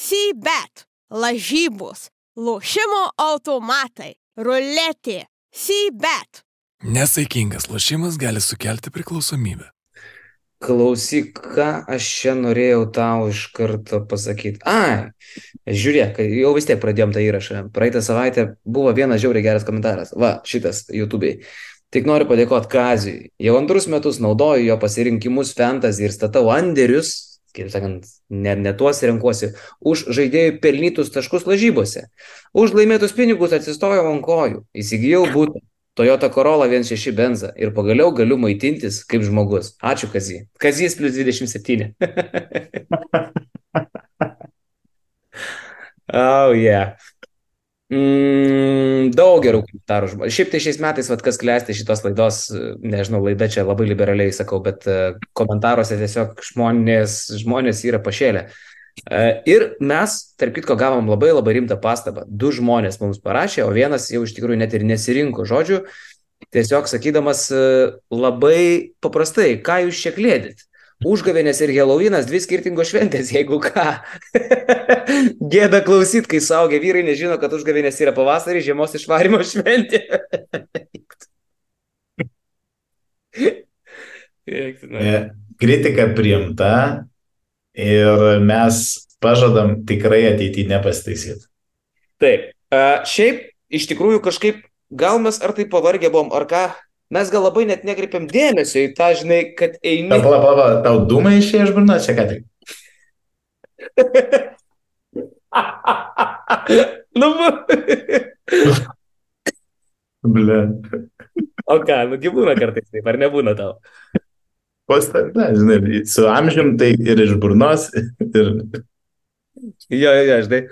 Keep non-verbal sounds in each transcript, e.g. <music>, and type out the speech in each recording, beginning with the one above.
C-bet, lažybos, lošimo automatai, ruletė, C-bet. Nesaikingas lošimas gali sukelti priklausomybę. Klausyk, ką aš čia norėjau tau iš karto pasakyti. Ai, žiūrėk, jau vis tiek pradėjom tą įrašą. Praeitą savaitę buvo vienas žiauriai geras komentaras. Va, šitas YouTube'ai. Tik noriu padėkoti Kazijui. Jau antrus metus naudoju jo pasirinkimus fantasy ir statau anderius, kaip sakant, ne, ne tuos renkuosi, už žaidėjų pelnytus taškus lažybose. Už laimėtus pinigus atsistojau ant kojų, įsigijau būtą. Toyota Corolla 1.6 benza ir pagaliau galiu maitintis kaip žmogus. Ačiū Kazy. Kazys plus 27. <laughs> oh, yeah. Mm, daug gerų komentarų. Šiaip tai šiais metais, vat, kas klesti šitos laidos, nežinau, laida čia labai liberaliai sakau, bet uh, komentaruose tiesiog žmonės, žmonės yra pašėlę. Uh, ir mes, tarp kitko, gavom labai labai rimtą pastabą. Du žmonės mums parašė, o vienas jau iš tikrųjų net ir nesirinko žodžių, tiesiog sakydamas uh, labai paprastai, ką jūs čia klėdit. Užgavėnės ir Helovynas dvi skirtingos šventės, jeigu ką. <laughs> Gėda klausyt, kai saugia vyrai nežino, kad užgavėnės yra pavasarį, žiemos išvarimo šventė. <laughs> Kritika priimta ir mes pažadam tikrai ateityje nepastaisyti. Taip. Uh, šiaip, iš tikrųjų, kažkaip, gal mes ar tai pavargę buvom, ar ką, mes gal labai net nekreipiam dėmesio į tą, žinai, kad eini. Pala, pala, pala, tau dūmai išėjo iš burnos, čia ką tik. <laughs> nu, Ble. <laughs> o ką, nu gyvūna kartais taip, ar nebūna tau? Posta, na, žinai, su amžium tai ir iš burnos, ir... Jo, jo, žinai.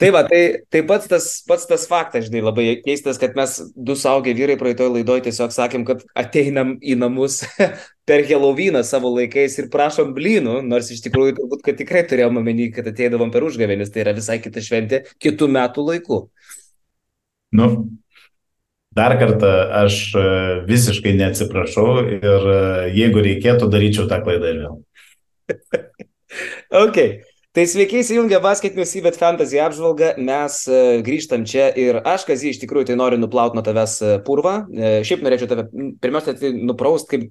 Tai va, tai, tai pats, tas, pats tas faktas, žinai, labai keistas, kad mes du saugę vyrai praeitoj laidoj tiesiog sakėm, kad ateinam į namus <laughs> per Helovyną savo laikais ir prašom blynų, nors iš tikrųjų turbūt, kad tikrai turėjom omeny, kad ateidavom per užgavėnis, tai yra visai kita šventė kitų metų laikų. Nu, dar kartą aš e, visiškai neatsiprašau ir e, jeigu reikėtų, daryčiau tą klaidą ir vėl. <laughs> ok. Tai sveiki įsijungę Basket News įbet Fantasy apžvalgą, mes uh, grįžtam čia ir aš, Kazy, iš tikrųjų tai noriu nuplauti nuo tavęs purvą. Uh, šiaip norėčiau tave pirmiausia tai nupraust kaip,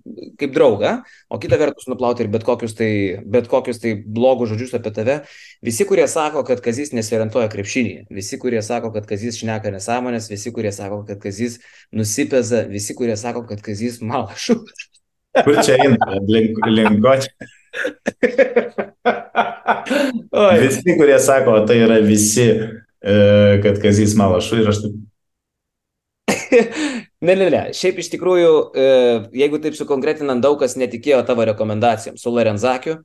kaip draugą, o kitą vertus nuplauti ir bet kokius, tai, bet kokius tai blogus žodžius apie tave. Visi, kurie sako, kad Kazys nesiorientuoja krepšinį, visi, kurie sako, kad Kazys šneka nesąmonės, visi, kurie sako, kad Kazys nusipeza, visi, kurie sako, kad Kazys malašų. Kur čia eina? Link, linkočiai. visi, kurie sako, tai yra visi, e, kad Kazys Malašu ir aš taip. <laughs> ne, ne, ne. Šiaip iš tikrųjų, e, jeigu taip sukonkretinant, daug kas netikėjo tavo rekomendacijom su Lorenzakiu,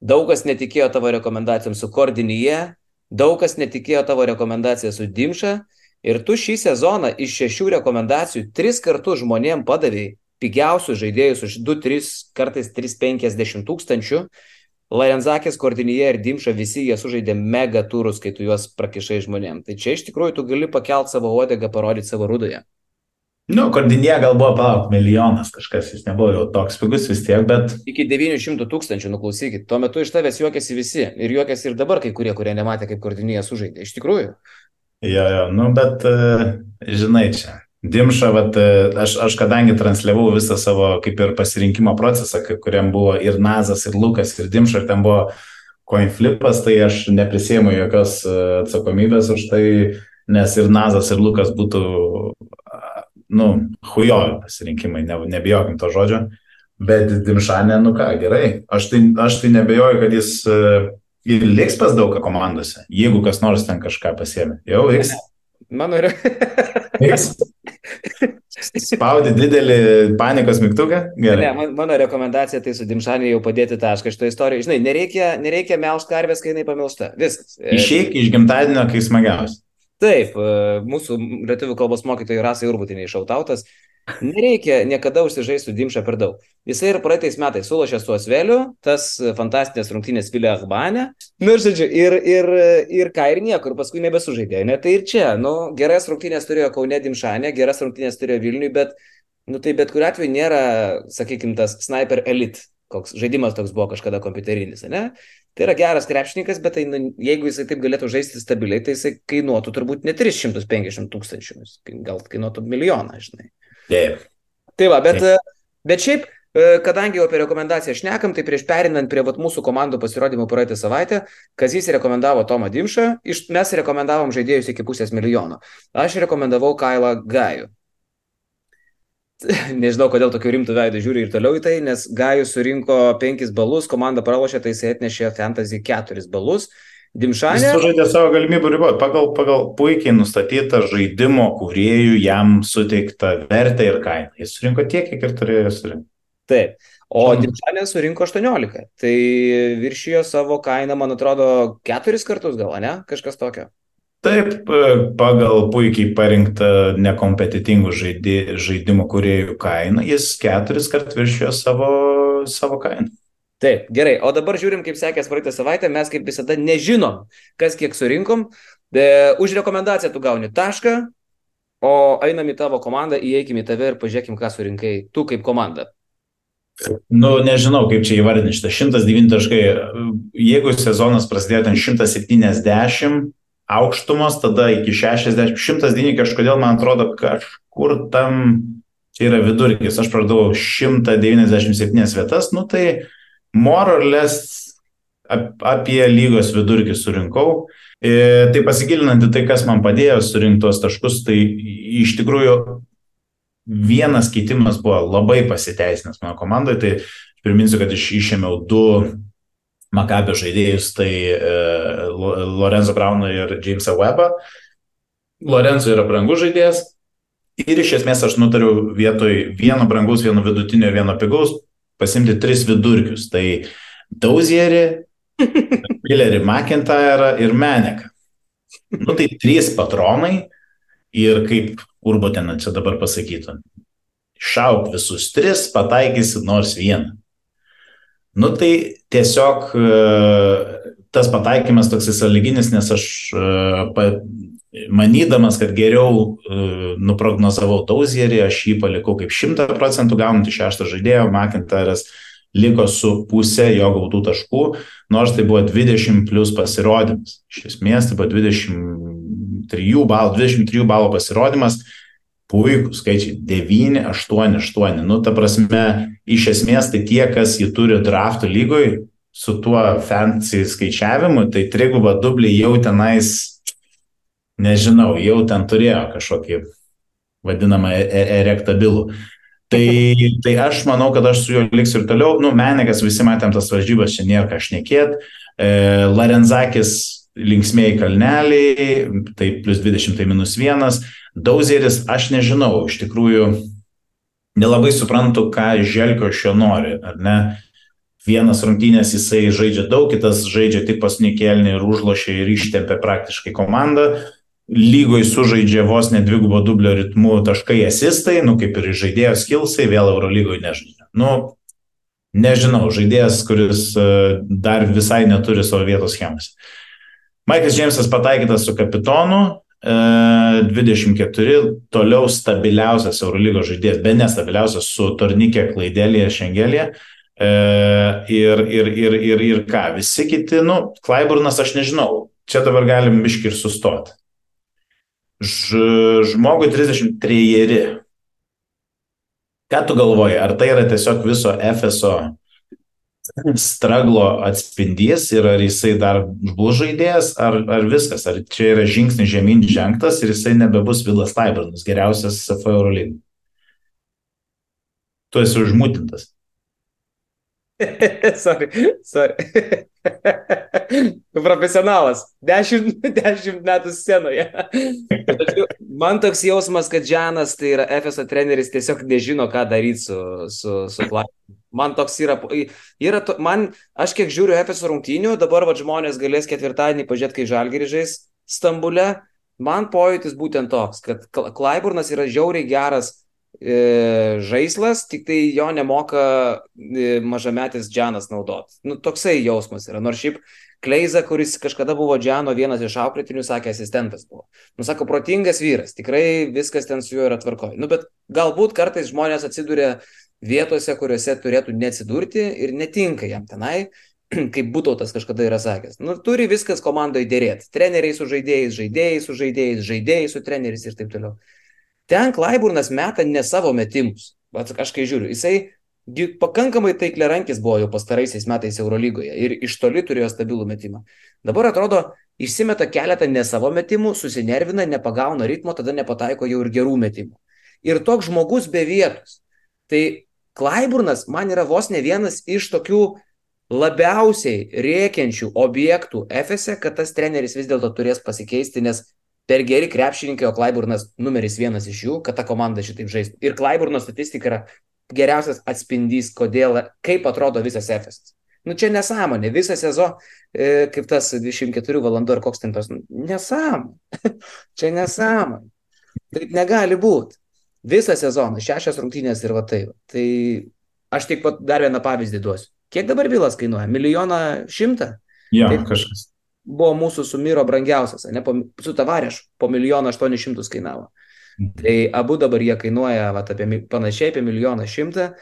daug kas netikėjo tavo rekomendacijom su Kordinyje, daug kas netikėjo tavo rekomendaciją su Dimša. Ir tu šį sezoną iš šešių rekomendacijų tris kartus žmonėm padavėjai pigiausius žaidėjus už 2-3, kartais 3-50 tūkstančių. Larenzakės, Kordinyje ir Dimša visi jie sužaidė mega turus, kai tu juos prakišai žmonėm. Tai čia iš tikrųjų tu gali pakelt savo odegą, parodyti savo rudoje. Nu, Kordinė gal buvo, palauk, milijonas kažkas, jis nebuvo jau toks pigus vis tiek, bet... Iki 900 tūkstančių, nuklausykit, tuo metu iš tavęs juokiasi visi. Ir juokiasi ir dabar kai kurie, kurie nematė, kaip Kordinė sužaidė. Iš tikrųjų. Jo, jo, nu, bet, žinai, čia Dimša, vat, aš, aš kadangi transliavau visą savo kaip ir pasirinkimo procesą, kuriam buvo ir Nazas, ir Lukas, ir Dimša, ir ten buvo coin flipas, tai aš neprisėmu jokios e, atsakomybės už tai, nes ir Nazas, ir Lukas būtų, nu, hujojo pasirinkimai, ne, nebijokim to žodžio, bet Dimšanė, nu ką, gerai, aš tai, aš tai nebejoju, kad jis e, ir liks pas daug komandose, jeigu kas nors ten kažką pasiemė. Jau liks. Mano yra. Spaudi didelį panikos mygtuką? Gerai. Ne, man, mano rekomendacija tai su Dimšanė jau padėti tašką šitoje istorijoje. Žinai, nereikia, nereikia melžti karvės, kai jinai pamilsta. Viskas. Išeik iš gimtadienio, kai smagiausia. Taip, mūsų lietuvių kalbos mokytojai Rasai Urbutiniai šautautas. Nereikia niekada užsižaisti su Dimša per daug. Jisai ir praeitais metais sulošė su Osveliu, tas fantastinės rungtynės Vilė Ahbanė. Nu ir žodžiu, ir, ir, ir ką ir niekur, paskui nebesužaidė. Ne, tai ir čia, nu, geras rungtynės turėjo Kaune Dimšanė, geras rungtynės turėjo Vilniui, bet, nu, tai bet kuriu atveju nėra, sakykime, tas sniper elite, koks žaidimas toks buvo kažkada kompiuterinis, ne? Tai yra geras krepšininkas, bet tai, nu, jeigu jisai taip galėtų žaisti stabiliai, tai jisai kainuotų turbūt ne 350 tūkstančių, gal kainuotų milijoną, žinai. Taip. Tai va, bet, bet šiaip, e, kadangi jau apie rekomendaciją šnekam, tai prieš perinant prie vat, mūsų komandų pasirodymų praeitą savaitę, Kazys rekomendavo Tomą Dimšą, iš, mes rekomendavom žaidėjus iki pusės milijono. Aš rekomendavau Kailą Gajų. <laughs> Nežinau, kodėl tokiu rimtu veidu žiūri ir toliau į tai, nes Gajus surinko 5 balus, komanda pralošė, tai jis atnešė Fantasy 4 balus. Dimšanė. Jis sužaidė savo galimybių ribot, pagal, pagal puikiai nustatytą žaidimo kūrėjų jam suteiktą vertę ir kainą. Jis surinko tiek, kiek ir turėjo surinkti. Taip. O Dimšanė surinko 18. Tai viršijo savo kainą, man atrodo, keturis kartus gal, ne? Kažkas tokio. Taip, pagal puikiai parinktą nekompetitingų žaidimų kuriejų kainą, jis keturis kart viršijo savo, savo kainą. Taip, gerai, o dabar žiūrim, kaip sekės praeitą savaitę, mes kaip visada nežinom, kas kiek surinkom. De, už rekomendaciją tu gauni tašką, o einam į tavo komandą, įeikim į tave ir pažiūrėkim, ką surinkai tu kaip komanda. Nu, nežinau, kaip čia įvardinti šitą 109 taškai. Jeigu sezonas prasidėjo ten 170, aukštumos, tada iki 60, 109 kažkodėl man atrodo kažkur tam čia yra vidurkis. Aš pradėjau 197 vietas, nu tai more or less apie lygos vidurkį surinkau. E, tai pasigilinant į tai, kas man padėjo surinkti tuos taškus, tai iš tikrųjų vienas keitimas buvo labai pasiteisinęs mano komandoje. Tai priminsiu, kad iš, išėmiau du Makabio žaidėjus, tai e, Lorenzo Brauną ir Jamesą Webbą. Lorenzo yra brangus žaidėjas ir iš esmės aš nutariau vietoj vieno brangus, vieno vidutinio ir vieno pigaus pasimti tris vidurkius. Tai Dauzierį, <laughs> Millerį McIntyrą ir Meneką. Nu tai trys patronai ir kaip Urbo ten čia dabar pasakytų. Šauk visus tris, pataikysi nors vieną. Nu tai tiesiog e, tas pataikymas toks sąlyginis, nes aš e, manydamas, kad geriau e, nuprognozavau Tauzierį, aš jį palikau kaip 100 procentų gaunantį šeštą žaidėją, Makintaras liko su pusė jo gautų taškų, nors tai buvo 20 plus pasirodymas. Iš esmės tai buvo 23 balų, 23 balų pasirodymas puikūs skaičiai - 9, 8, 8. Nu, ta prasme, iš esmės tai tie, kas jį turi draftų lygoj, su tuo fancy skaičiavimu, tai triguba dublį jau tenais, nežinau, jau ten turėjo kažkokį vadinamą e, e, erektabilų. Tai, <laughs> tai aš manau, kad aš su juo liksiu ir toliau. Nu, Menekas, visi matėm tas varžybas, čia nėra ką šnekėt. E, Larenzakis linksmėjai kalneliai, tai plus 20, tai minus 1. Dauzeris, aš nežinau, iš tikrųjų nelabai suprantu, ką Želkio šio nori, ar ne? Vienas rungtynės jisai žaidžia daug, kitas žaidžia tik pasnikėlinį ir užlošia ir ištempia praktiškai komandą. Lygoj sužaidžia vos ne dvigubo dublio ritmu taškai asistai, nu kaip ir žaidėjo skilsai, vėl Eurolygoje nežaidžia. Nu, nežinau, žaidėjas, kuris e, dar visai neturi savo vietos schemose. Maikas Džeimsas pataikytas su kapitonu, 24, e, toliau stabiliausias Eurolygos žaidėjas, be nestabiliausias su Tornikė Klaidelėje Šengelėje. E, ir, ir, ir, ir, ir ką, visi kiti, nu, Klaiburnas aš nežinau, čia dabar galim biški ir sustoti. Ž, žmogui 33. Ką tu galvoji, ar tai yra tiesiog viso FSO straglo atspindys ir ar jisai dar bus žaidėjas, ar, ar viskas, ar čia yra žingsnis žemyn žengtas ir jisai nebebus Vilas Taibernas, geriausias SF Eurolygų. Tu esi užmutintas. <laughs> sorry, sorry. <laughs> Profesionalas. Dešimt, <laughs> dešimt metų scenoje. Man toks jausmas, kad Džanas, tai yra FSO treneris, tiesiog nežino, ką daryti su, su, su Klaidu. Man toks yra, yra to, man, aš kiek žiūriu FSO rungtynių, dabar va žmonės galės ketvirtadienį pažiūrėti, kai Žalgirį žais Stambule. Man pojūtis būtent toks, kad Klaiburnas yra žiauriai geras E, žaislas, tik tai jo nemoka e, mažametis Džanas naudot. Nu, toksai jausmas yra. Nors šiaip Kleiza, kuris kažkada buvo Džano vienas iš auklėtinių, sakė, asistentas buvo. Nu, sako, protingas vyras, tikrai viskas ten su juo yra tvarkoje. Nu, bet galbūt kartais žmonės atsiduria vietose, kuriuose turėtų neatsidurti ir netinka jam tenai. <clears throat> kaip būtautas kažkada yra sakęs. Nu, turi viskas komandoje dėrėti. Treneriai su žaidėjais, žaidėjai su žaidėjais, žaidėjai su treneriais ir taip toliau. Ten Klaiburnas meta ne savo metimus. Vat aš kai žiūriu, jisai pakankamai taikliarankis buvo jau pastaraisiais metais Eurolygoje ir iš toli turėjo stabilų metimą. Dabar atrodo, išsimeta keletą ne savo metimų, susinervina, nepagauna ritmo, tada nepataiko jau ir gerų metimų. Ir toks žmogus be vietos. Tai Klaiburnas man yra vos ne vienas iš tokių labiausiai rėkiančių objektų FSE, kad tas treneris vis dėlto turės pasikeisti, nes per geri krepšininkai, o Klaiburnas numeris vienas iš jų, kad ta komanda šitaip žaistų. Ir Klaiburno statistika yra geriausias atspindys, kodėl, kaip atrodo visas efesas. Nu čia nesąmonė, visą sezoną, e, kaip tas 24 valandų ar koks ten tos, nesąmonė. <laughs> čia nesąmonė. Taip negali būti. Visą sezoną, šešias rungtynės ir va taip. Tai aš tik pat dar vieną pavyzdį duosiu. Kiek dabar bilas kainuoja? Milijoną šimtą? Jo, Taip. kažkas. Buvo mūsų sumiro brangiausias, ne, po, su tavarėš, po milijoną aštuonis šimtus kainavo. Tai abu dabar jie kainuoja vat, apie, panašiai apie milijoną šimtą,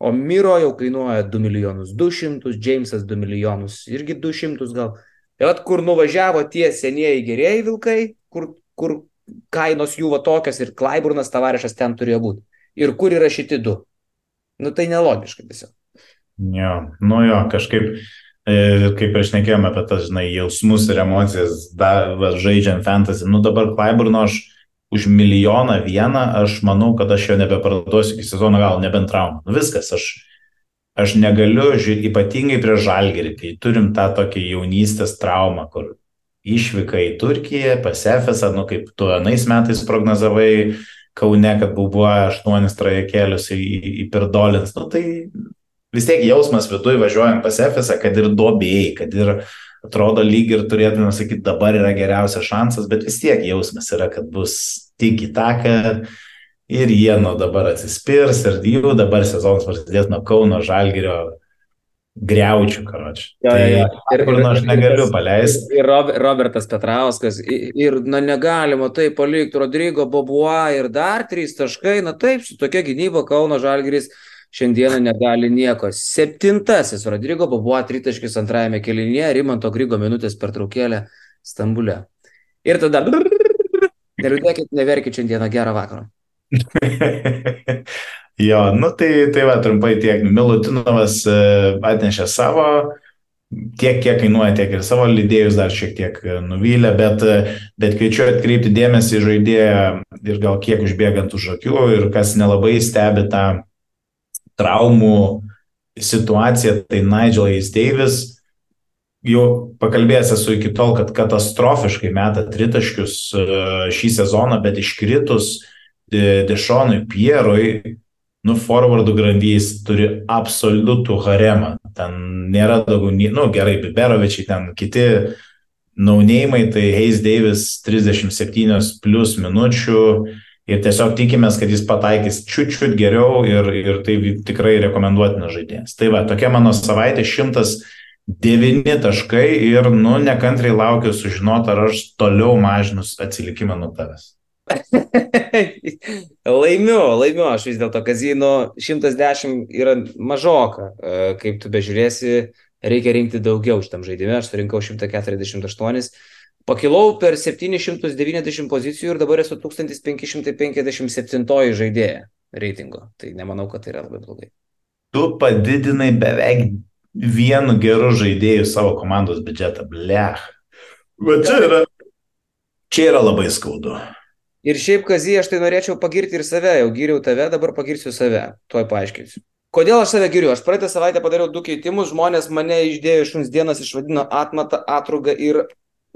o Miro jau kainuoja 2 milijonus 200, Jamesas 2 milijonus irgi 200 gal. Tai vat kur nuvažiavo tie senieji gerieji vilkai, kur, kur kainos jų va tokios ir Klaiburnas tavarešas ten turėjo būti. Ir kur yra šitie du. Nu tai nelogiška tiesiog. Jo, nu jo, kažkaip, e, kaip ir šnekėjome apie tas, žinai, jausmus ir emocijas, da, va, žaidžiant fantasy, nu dabar Klaiburno aš už milijoną vieną, aš manau, kad aš jo nebeparduosiu iki sezono gal, nebent traumą. Nu viskas, aš, aš negaliu, ži- ypatingai prie žalgerį, kai turim tą tokį jaunystės traumą, kur išvyka į Turkiją, pas Efesą, nu kaip tu anais metais prognozavai, Kaune, kad buvo aštuonis trajekėlius į, į, į Pirdolins, nu tai vis tiek jausmas viduje važiuojant pas Efesą, kad ir dobėjai, kad ir atrodo lyg ir turėtume sakyti, dabar yra geriausias šansas, bet vis tiek jausmas yra, kad bus tik į taką ir jie nuo dabar atsispirs ir jų dabar sezonas prasidės nuo Kauno Žalgirio greučių, karoči. Tai ir, kur nu aš negaliu paleisti. Ir Rob, Robertas Petrauskas, ir, ir na negalima taip palikti, Rodrygo Bobua ir dar trys taškai, na taip, su tokia gynyba Kauno Žalgiris šiandieną negali nieko. Septintasis Rodrygo Bobua tritaškis antrajame kelinėje, Rimanto Grygo minutės pertraukėlė Stambule. Ir tada... Neliūdėkit, neverkit šiandieną gerą vakarą. <laughs> jo, nu tai, tai va, trumpai tiek. Milutinovas e, atnešė savo, tiek kiek kainuoja, tiek ir savo lydėjus dar šiek tiek e, nuvylė, bet, e, bet kviečiu atkreipti dėmesį į žaidėją ir gal kiek užbėgant už akių ir kas nelabai stebi tą traumų situaciją, tai Nigelas Davis jau pakalbėjęs esu iki tol, kad katastrofiškai meta tritaškius e, šį sezoną, bet iškritus De- Dešonui Pierui, nu, forwardų grandys turi absoliutų haremą. Ten nėra daugiau, nu, gerai, Biberovičiai, ten kiti naunėjimai, tai Hayes Davis 37 plus minučių ir tiesiog tikimės, kad jis pataikys čiut-čiut geriau ir, ir tai tikrai rekomenduotinas žaidėjas. Tai va, tokia mano savaitė 109 taškai ir, nu, nekantrai laukiu sužinoti, ar aš toliau mažinus atsilikimą nuo tavęs. <laughs> laimiu, laimiu, aš vis dėlto kazino 110 yra mažoka. E, Kaip tu bežiūrėsi, reikia rinkti daugiau šitam žaidime. Aš surinkau 148. Pakilau per 790 pozicijų ir dabar esu 1557 žaidėja reitingo. Tai nemanau, kad tai yra labai blogai. Tu padidinai beveik vienu geru žaidėju savo komandos biudžetą. Blech. Va čia yra. Čia yra labai skaudu. Ir šiaip, Kazį, aš tai norėčiau pagirti ir save. Jau gyriau tave, dabar pagirsiu save. Tuoj paaiškinsiu. Kodėl aš save giriu? Aš praeitą savaitę padariau du keitimus, žmonės mane išdėjo iš šuns dienas, išvadino atmatą, atrugą ir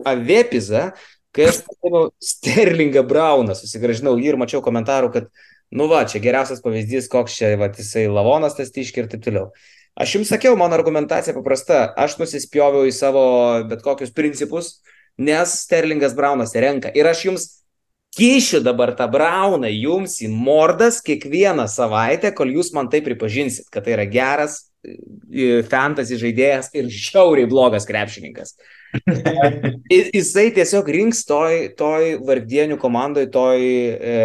avepizą, kai aš paėmiau Sterlingą Brauną, susigražinau jį ir mačiau komentarų, kad, nu va, čia geriausias pavyzdys, koks čia, va, jisai lavonas tas tiški ir taip toliau. Aš jums sakiau, mano argumentacija paprasta, aš nusispjoviau į savo bet kokius principus, nes Sterlingas Braunas renka. Ir aš jums kišiu dabar tą brauną jums į mordas kiekvieną savaitę, kol jūs man tai pripažinsit, kad tai yra geras e, fantasy žaidėjas ir žiauriai blogas krepšininkas. <laughs> Jisai tiesiog rinks toj, toj vardienių komandoj, toj e,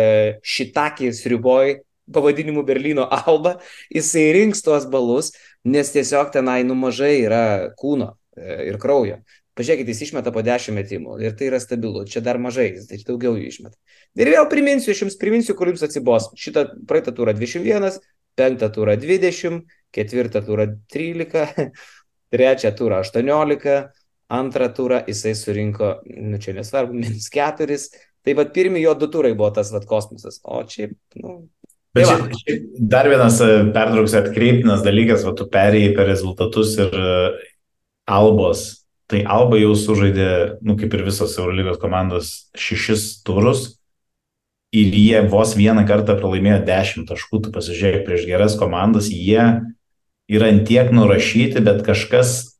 šitakį sriuboj pavadinimu Berlyno Alba, jisai rinks tuos balus, nes tiesiog tenai nu mažai yra kūno e, ir kraujo. Pažiūrėkite, jis išmeta po 10 metimų ir tai yra stabilu. Čia dar mažai, jis tai daugiau jų išmeta. Ir vėl priminsiu, aš jums priminsiu, kur jums atsibos. Šitą praeitą turą 21, penktą turą 20, ketvirtą turą 13, <laughs> trečią turą 18, antrą turą jisai surinko, nu čia nesvarbu, <laughs> minus 4. Tai vad pirmi jo du turai buvo tas vad kosmosas. O čia, nu, Bet Tai šiaip, šiaip dar vienas e, pertrauks atkreiptinas dalykas, va tu perėjai per rezultatus ir e, Albos. Tai Alba jau sužaidė, nu kaip ir visos Eurolygos komandos, šešis turus ir jie vos vieną kartą pralaimėjo dešimt taškų, tu pasižiūrėk prieš geras komandas, jie yra antiek nurašyti, bet kažkas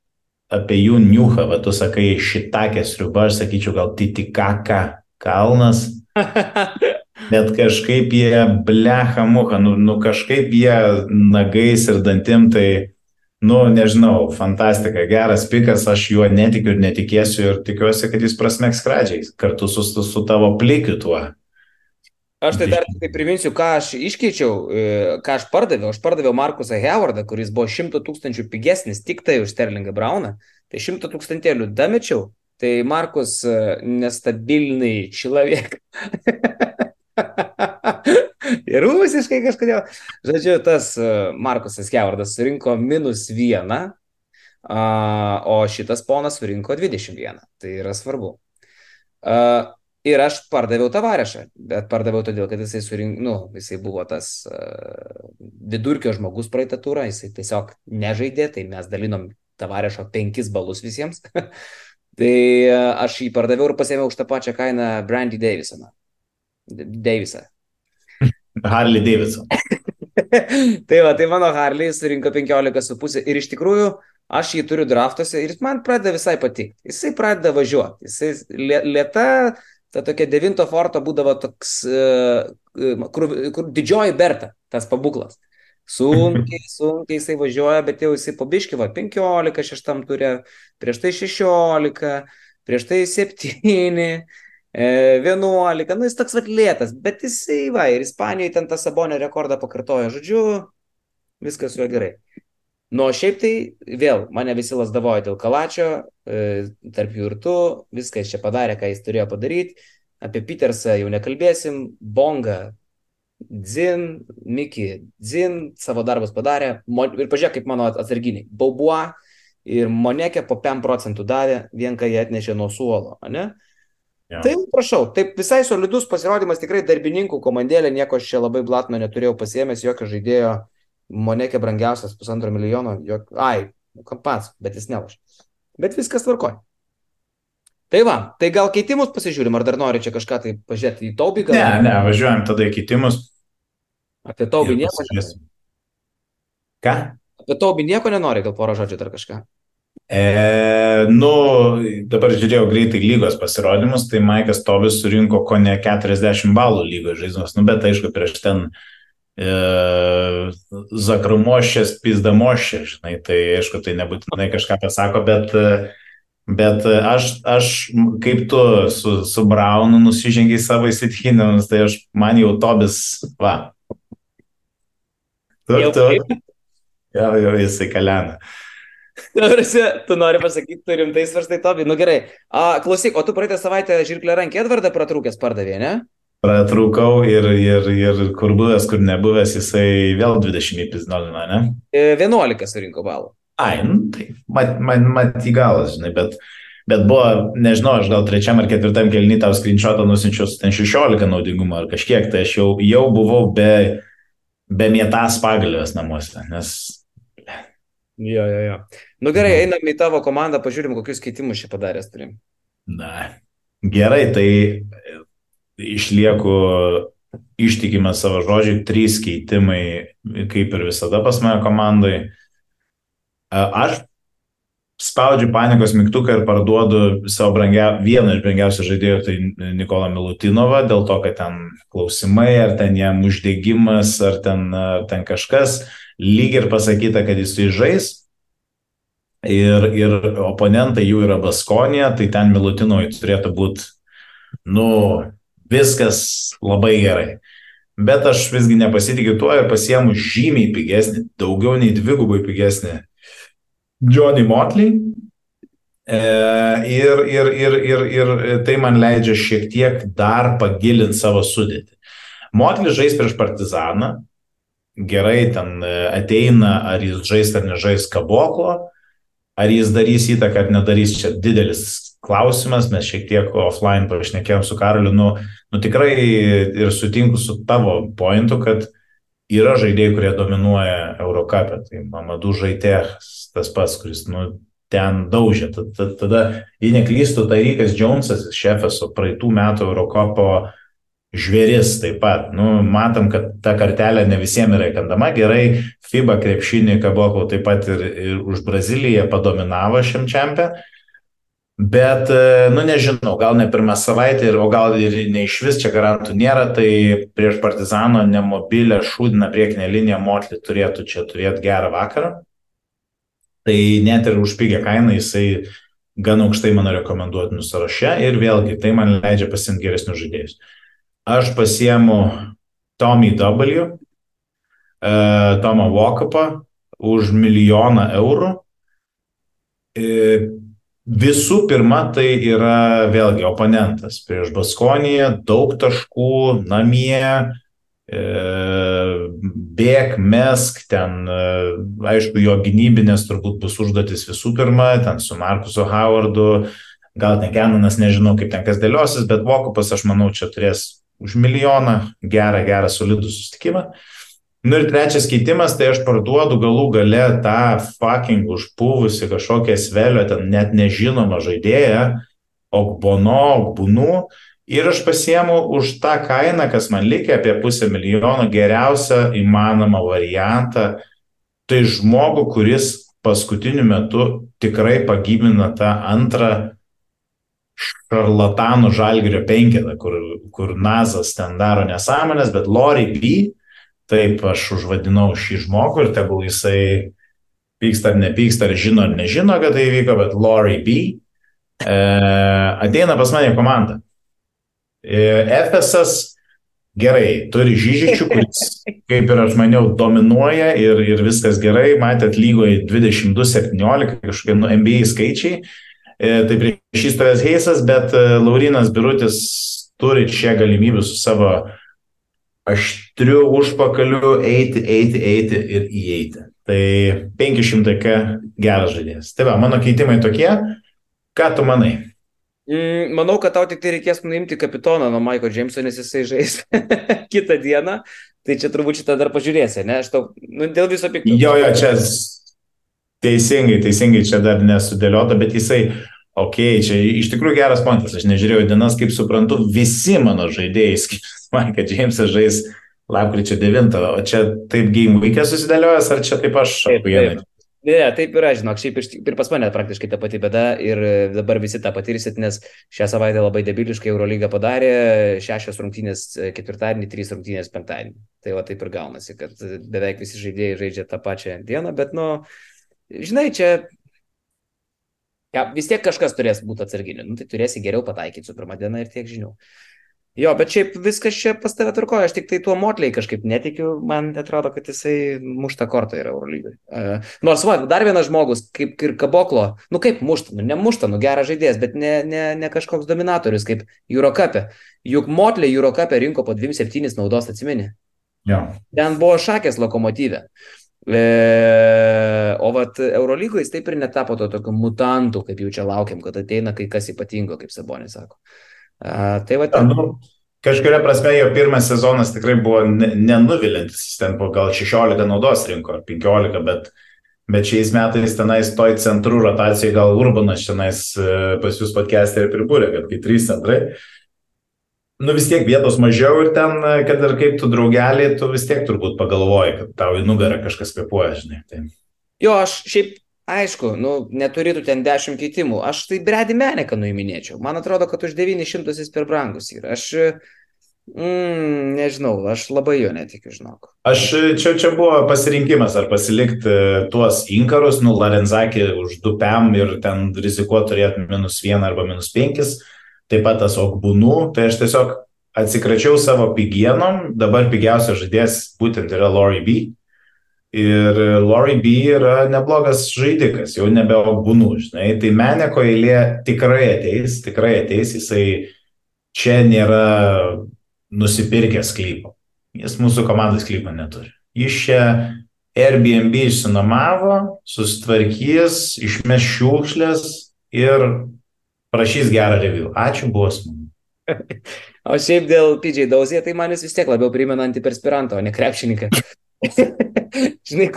apie jų niuchą, va tu sakai šitakė sriuba, aš sakyčiau gal titikaka kalnas, <laughs> Bet kažkaip jie blecha muha, nu, nu kažkaip jie nagais ir dantim, tai, nu nežinau, fantastika, geras pikas, aš juo netikiu ir netikėsiu ir tikiuosi, kad jis prasmeks skradžiais kartu su, su, tavo plikiu tuo. Aš tai dar tik priminsiu, ką aš iškeičiau, e, ką aš pardaviau. Aš pardaviau Markusą Howardą, kuris buvo 100 tūkstančių pigesnis tik tai už Sterlingą Brauną. Tai 100 tūkstantėlių damečiau. Tai Markus e, nestabilnai čilaviek. <laughs> Ir rusiškai kažkodėl. Žodžiu, tas e, Markusas Howardas surinko minus vieną, o šitas ponas surinko 21. Tai yra svarbu. A, Ir aš pardaviau tavarešą, bet pardaviau todėl, kad jisai surink, nu, jisai buvo tas uh, vidurkio žmogus praeitą turą, jisai tiesiog nežaidė, tai mes dalinom tavarešo penkis balus visiems. <laughs> tai uh, aš jį pardaviau ir pasėmiau už tą pačią kainą Brandy Davisoną. Davisą. <laughs> Harley Davidson. <laughs> tai va, tai mano Harley surinko 15,5 ir iš tikrųjų aš jį turiu draftuose ir jis man pradeda visai patikti. Jisai pradeda važiuoti. Jisai lėta, ta tokia devinto forto būdavo toks, kur, kur didžioji berta, tas pabuklas. Sunkiai, <laughs> sunkiai jisai važiuoja, bet jau jisai pabiški, va, 15 šeštam turė, prieš tai 16, prieš tai 7, 11, nu jis toks vat lėtas, bet jisai, va, ir Ispanijoje ten tą sabonio rekordą pakartojo, žodžiu, viskas su juo gerai. Nu, šiaip tai vėl mane visi lasdavojo dėl kalačio, e, tarp jų ir tu, viską jis čia padarė, ką jis turėjo padaryti. Apie Petersą jau nekalbėsim, Bonga, Dzin, Miki, Dzin savo darbus padarė. Ir pažiūrėk, kaip mano atsarginiai. Baubua ir Monekė po 5 procentų davė, vien kai jie atnešė nuo suolo, ne? Ja. Tai prašau, taip visai solidus pasirodymas, tikrai darbininkų komandėlė, nieko aš čia labai blatno neturėjau pasiemęs, jokio žaidėjo Monekė brangiausias pusantro milijono, jok... ai, pats, bet jis neloš. Bet viskas tvarkoja. Tai va, tai gal keitimus pasižiūrim, ar dar nori čia kažką tai pažiūrėti į taubį? Gal... Ne, ne, važiuojam tada į keitimus. Apie taubį nieko nenori. Ką? Apie taubį nieko nenori, gal porą žodžių dar kažką. E, nu, dabar žiūrėjau greitai lygos pasirodymus, tai Maikas Tobis surinko ko ne 40 balų lygos žaidimus, nu bet aišku, prieš ten e, zakramošės, pizdamošė, žinai, tai aišku, tai nebūtinai kažką pasako, bet, bet aš, aš kaip tu su, su Braunu nusižengiai savo įsitikinimus, tai aš man jau Tobis, va. Tu, Jau tu, jau, jau jisai kalena. Tarsi, tu nori pasakyti, tu rimtai svarstai Tobį. Nu gerai. A, klausyk, o tu praeitą savaitę žirklę rankį Edvardą pratrūkęs pardavė, ne? Pratrūkau ir, ir, ir kur buvęs, kur nebuvęs, jisai vėl 20 įpiznolino, ne? E, 11 surinko balų. Ai, nu, tai mat, mat, mat į galą, žinai, bet, bet buvo, nežinau, aš gal trečiam ar ketvirtam kelny tau screenshotą nusinčiau su ten 16 naudingumo ar kažkiek, tai aš jau, jau buvau be, be mėtas pagalvės namuose, nes Jo, jo, jo. Nu gerai, einam į tavo komandą, pažiūrim, kokius keitimus čia padaręs turim. Na, gerai, tai išlieku ištikimas savo žodžiui, trys keitimai, kaip ir visada pas mane komandai. Aš spaudžiu panikos mygtuką ir parduodu savo brangia, vieną iš brangiausių žaidėjų, tai Nikola Milutinovą, dėl to, kad ten klausimai, ar ten jam uždegimas, ar ten, ar ten kažkas, lyg ir pasakyta, kad jis tai žais. Ir, ir oponentai jų yra Baskonė, tai ten Milutinovai turėtų būti, nu, viskas labai gerai. bet aš visgi nepasitikiu tuo ir pasiemu žymiai pigesnį, daugiau nei dvigubai pigesnį Johnny Motley. E, ir, ir, ir, ir, ir tai man leidžia šiek tiek dar pagilinti savo sudėtį. Motley žais prieš Partizaną, gerai ten e, ateina, ar jis žais ar nežais kaboklo, ar jis darys įtaką ar nedarys, čia didelis klausimas, mes šiek tiek offline pašnekėjom su Karoliu, nu, nu tikrai ir sutinku su tavo pointu, kad yra žaidėjai, kurie dominuoja Eurocapė, tai Mamadų žaidėjas tas pats, kuris nu, ten daužė. Tada, tada jei neklystų, Tarikas Džonsas, šefas, o praeitų metų Eurocopo žvėris taip pat. Nu, matom, kad ta kartelė ne visiems yra įkandama. Gerai, FIBA krepšinį kabokau taip pat ir, ir už Braziliją padominavo šiam čempionui. Bet, e, nu nežinau, gal ne pirmą savaitę, o gal ir ne iš vis čia garantų nėra, tai prieš Partizano nemobilę šūdiną priekinę liniją Motlį turėtų čia turėti gerą vakarą. Tai net ir už pigę kainą jisai gan aukštai mano rekomenduotinų sąraše ir vėlgi tai man leidžia pasimti geresnius žaidėjus. Aš pasiemu Tommy W, uh, Tomą Walkupą už milijoną eurų. Uh, Visų pirma, tai yra vėlgi oponentas prieš Baskoniją, daug taškų, namie, e, bėg, mesk, ten, e, aišku, jo gynybinės turbūt bus užduotis visų pirma, ten su Markusu Howardu, gal ten Kenanas, nežinau, kaip ten kas dėliosis, bet Vokupas, aš manau, čia turės už milijoną gerą, gerą, solidų sustikimą. Nu ir trečias keitimas, tai aš parduodu galų gale tą fucking užpuvusi kažkokią svelio, ten net nežinomą žaidėją, Okbono, Okbunų, ir aš pasiemu už tą kainą, kas man likia apie pusę milijono, geriausią įmanomą variantą. Tai žmogų, kuris paskutiniu metu tikrai pagybina tą antrą šarlatanų žalgerio penketą, kur, kur Nazas ten daro nesąmonės, bet Lori B taip aš užvadinau šį žmogų ir tegul jisai pyksta ar nepyksta, ar žino ar nežino, kad tai įvyko, bet Laurie B. E, ateina pas mane komanda. E, FSS gerai, turi Žyžičių, kuris, <laughs> kaip ir aš maniau, dominuoja ir, ir viskas gerai, matėt lygoje 22-17, kažkokie nu, NBA skaičiai. E, tai prieš šį stovės Heisas, bet e, Laurinas Birutis turi čia galimybių su savo aštriu užpakaliu eiti, eiti, eiti ir įeiti. Tai 500K geras žaidėjas. Tai va, mano keitimai tokie. Ką tu manai? Mm, manau, kad tau tik tai reikės nuimti kapitoną nuo Maiko Jameso, nes jisai žais <laughs> kitą dieną. Tai čia turbūt šitą dar pažiūrėsi, ne? Aš tau, nu, dėl viso pikto. Jo, jo, čia teisingai, teisingai čia dar nesudėliota, bet jisai, okei, okay, čia iš tikrųjų geras pointas. Aš nežiūrėjau dienas, kaip suprantu, visi mano žaidėjai, man, kad Džeimsas žais lapkričio 9, o čia taip game week'e susidėliojęs, ar čia taip aš taip, Ne, taip yra, žinok, šiaip ir pas mane praktiškai ta pati bėda ir dabar visi tą patirsit, nes šią savaitę labai debiliškai Eurolyga padarė, šešios rungtynės ketvirtadienį, trys rungtynės penktadienį. Tai va taip ir gaunasi, kad beveik visi žaidėjai žaidžia tą pačią dieną, bet, nu, žinai, čia ja, vis tiek kažkas turės būti atsarginiu, nu, tai turėsi geriau pataikyti su pirmą dieną ir tiek žinių. Jo, bet šiaip viskas čia pas tave turkoja, aš tik tai tuo motliai kažkaip netikiu, man atrodo, kad jisai mušta kortą yra Eurolygai. Uh, nors, va, dar vienas žmogus, kaip ir Kaboklo, nu kaip mušta, nu nemušta, nu geras žaidėjas, bet ne, ne, ne kažkoks dominatorius kaip Eurocapė. Juk motliai Eurocapė rinko po 2-7 naudos, atsimeni? Jo. Ten buvo šakės lokomotyvė. E, o vat Eurolygoje jis taip ir netapo to tokio mutantų, kaip jau čia laukiam, kad ateina kai kas ypatingo, kaip Sabonis sako. A, tai va, ten... nu, kažkuria prasme jo pirmas sezonas tikrai buvo nenuvilintis, jis ten buvo gal 16 naudos rinko ar 15, bet, bet šiais metais tenais toj centrų rotacijai gal Urbanas tenais e, pas jūs podcast'e ir pribūrė, kad kai trys centrai, nu vis tiek vietos mažiau ir ten, e, kad ir kaip tu draugelį, tu vis tiek turbūt pagalvoji, kad tau į nugarą kažkas kvepuoja, žinai. Tai... Jo, aš šiaip Aišku, nu, neturėtų ten 10 keitimų. Aš tai Brady Meneką nuiminėčiau. Man atrodo, kad už 900 jis per brangus yra. Aš, mm, nežinau, aš labai jo netikiu, žinok. Aš čia, čia buvo pasirinkimas, ar pasilikti tuos inkarus, nu, Larenzakį už 2 PM ir ten rizikuoti turėti minus 1 arba minus 5. Taip pat tas Okbūnų, tai aš tiesiog atsikračiau savo pigienom, dabar pigiausias žaidėjas būtent yra Lori B. Ir Lori B yra neblogas žaidikas, jau nebe būnų, žinai. Tai Meneko eilė tikrai ateis, tikrai ateis, jisai čia nėra nusipirkęs klypo. Jis mūsų komandos klypo neturi. Jis čia Airbnb išsinomavo, sustvarkys, išmes šiukšlės ir prašys gerą review. Ačiū, buvo smagu. <laughs> O šiaip dėl PJ Dauzė, tai man jis vis tiek labiau primena antiperspirantą, o ne krepšininką. <laughs> Žinai,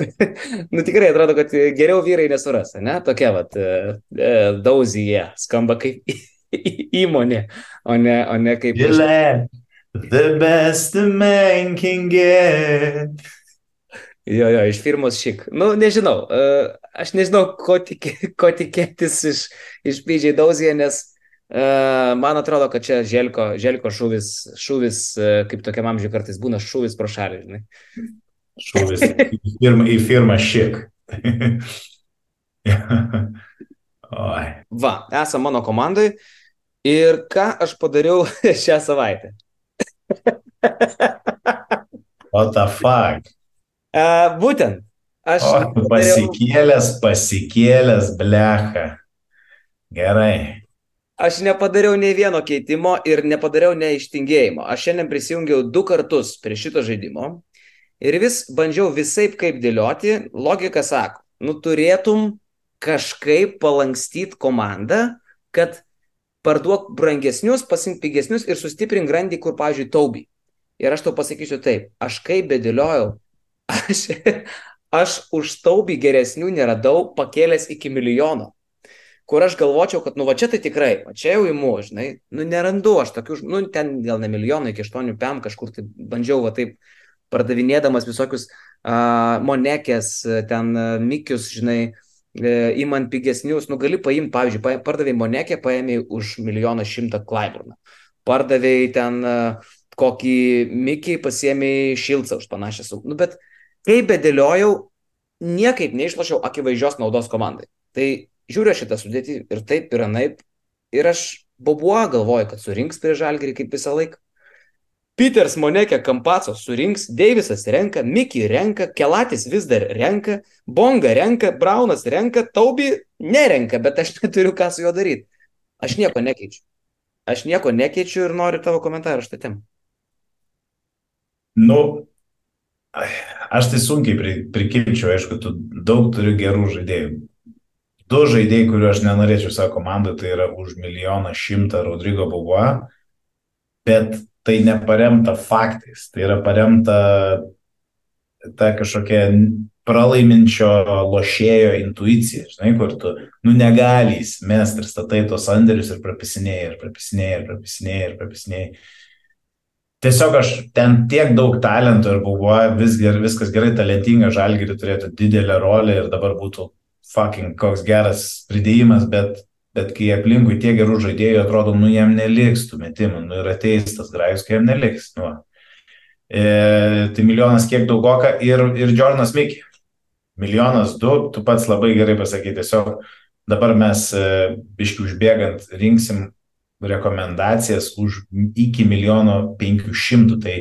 nu tikrai atrodo, kad geriau vyrai nesuras, ne? Tokia vat Dauzija skamba kaip <laughs> įmonė, o ne, o ne kaip... Gilė, the best man can get. Jo, jo, iš firmos šik. Nu, nežinau, aš nežinau, ko, tik, ko tikėtis iš, iš PJ Dauzija, nes man atrodo, kad čia želko, želko šūvis, šūvis kaip tokiam amžiui kartais būna šūvis pro šalį, žinai. Šūvis į firmą, į firmą šik. Oi. Va, esam mano komandai ir ką aš padariau šią savaitę. What the fuck? Uh, būtent. Aš O, pasikėlęs, pasikėlęs, blecha. Gerai. Aš nepadariau nei vieno keitimo ir nepadariau neištingėjimo. Aš šiandien prisijungiau du kartus prie šito žaidimo ir vis bandžiau visai kaip dėlioti. Logika sako, nu turėtum kažkaip palankstyti komandą, kad parduok brangesnius, pasink pigesnius ir sustiprink grandį, kur, pavyzdžiui, taubi. Ir aš tau pasakysiu taip, aš kaip bedėliojau, <laughs> aš, aš už taubį geresnių neradau pakėlęs iki milijono. Kur aš galvočiau, kad, nu, va čia tai tikrai, va čia jau įmu, žinai, nu, nerandu aš tokių, nu, ten gal ne milijonų, iki aštuonių pėm kažkur tai bandžiau, va taip, pardavinėdamas visokius uh, monekės, ten mikius, žinai, įmant e, pigesnius, nu gali paimti, pavyzdžiui, pardavėjai Monekę, paėmėjai už milijoną šimtą Klaiburną. Pardavėjai ten kokį Mikį, pasiėmėjai Šilcą už panašią sumą. Nu, bet kaip bedėliojau, niekaip neišlošiau akivaizdžios naudos komandai. Tai žiūriu šitą sudėtį ir taip, ir anaip. Ir aš bobuo galvoju, kad surinks prie žalgerį kaip visą laiką. Peters Monekė Kampaco surinks, Deivisas renka, Miki renka, Kelatis vis dar renka, Bonga renka, Braunas renka, Taubi nerenka, bet aš <laughs> neturiu ką su juo daryti. Aš nieko nekeičiu. Aš nieko nekeičiu ir noriu tavo komentarą šitą temą. Nu, aš tai sunkiai pri, prikirčiau, aišku, tu daug turiu gerų žaidėjų. Du žaidėjai, kuriuo aš nenorėčiau savo komandą, tai yra už milijoną šimtą Rodrygo Boboa, bet tai neparemta faktais, tai yra paremta ta kažkokia pralaiminčio lošėjo intuicija, žinai, kur tu, nu, negali įsimest ir statai tos sandėlius ir prapisinėjai, ir prapisinėjai, ir prapisinėjai, ir prapisinėjai. Tiesiog aš ten tiek daug talentų ir buvo vis, viskas gerai, talentinga, žalgiri turėtų didelę rolę ir dabar būtų fucking koks geras pridėjimas, bet Bet kai aplinkui tiek gerų žaidėjų atrodo, nu jam neliks tų metimų, nu ir ateis tas grajus, kai jam neliks. Nu. E, tai milijonas kiek daugoka ir, ir Jordanas Mikį. Milijonas du, tu pats labai gerai pasakai, tiesiog dabar mes e, biški užbėgant rinksim rekomendacijas už iki milijono penkių šimtų. Tai,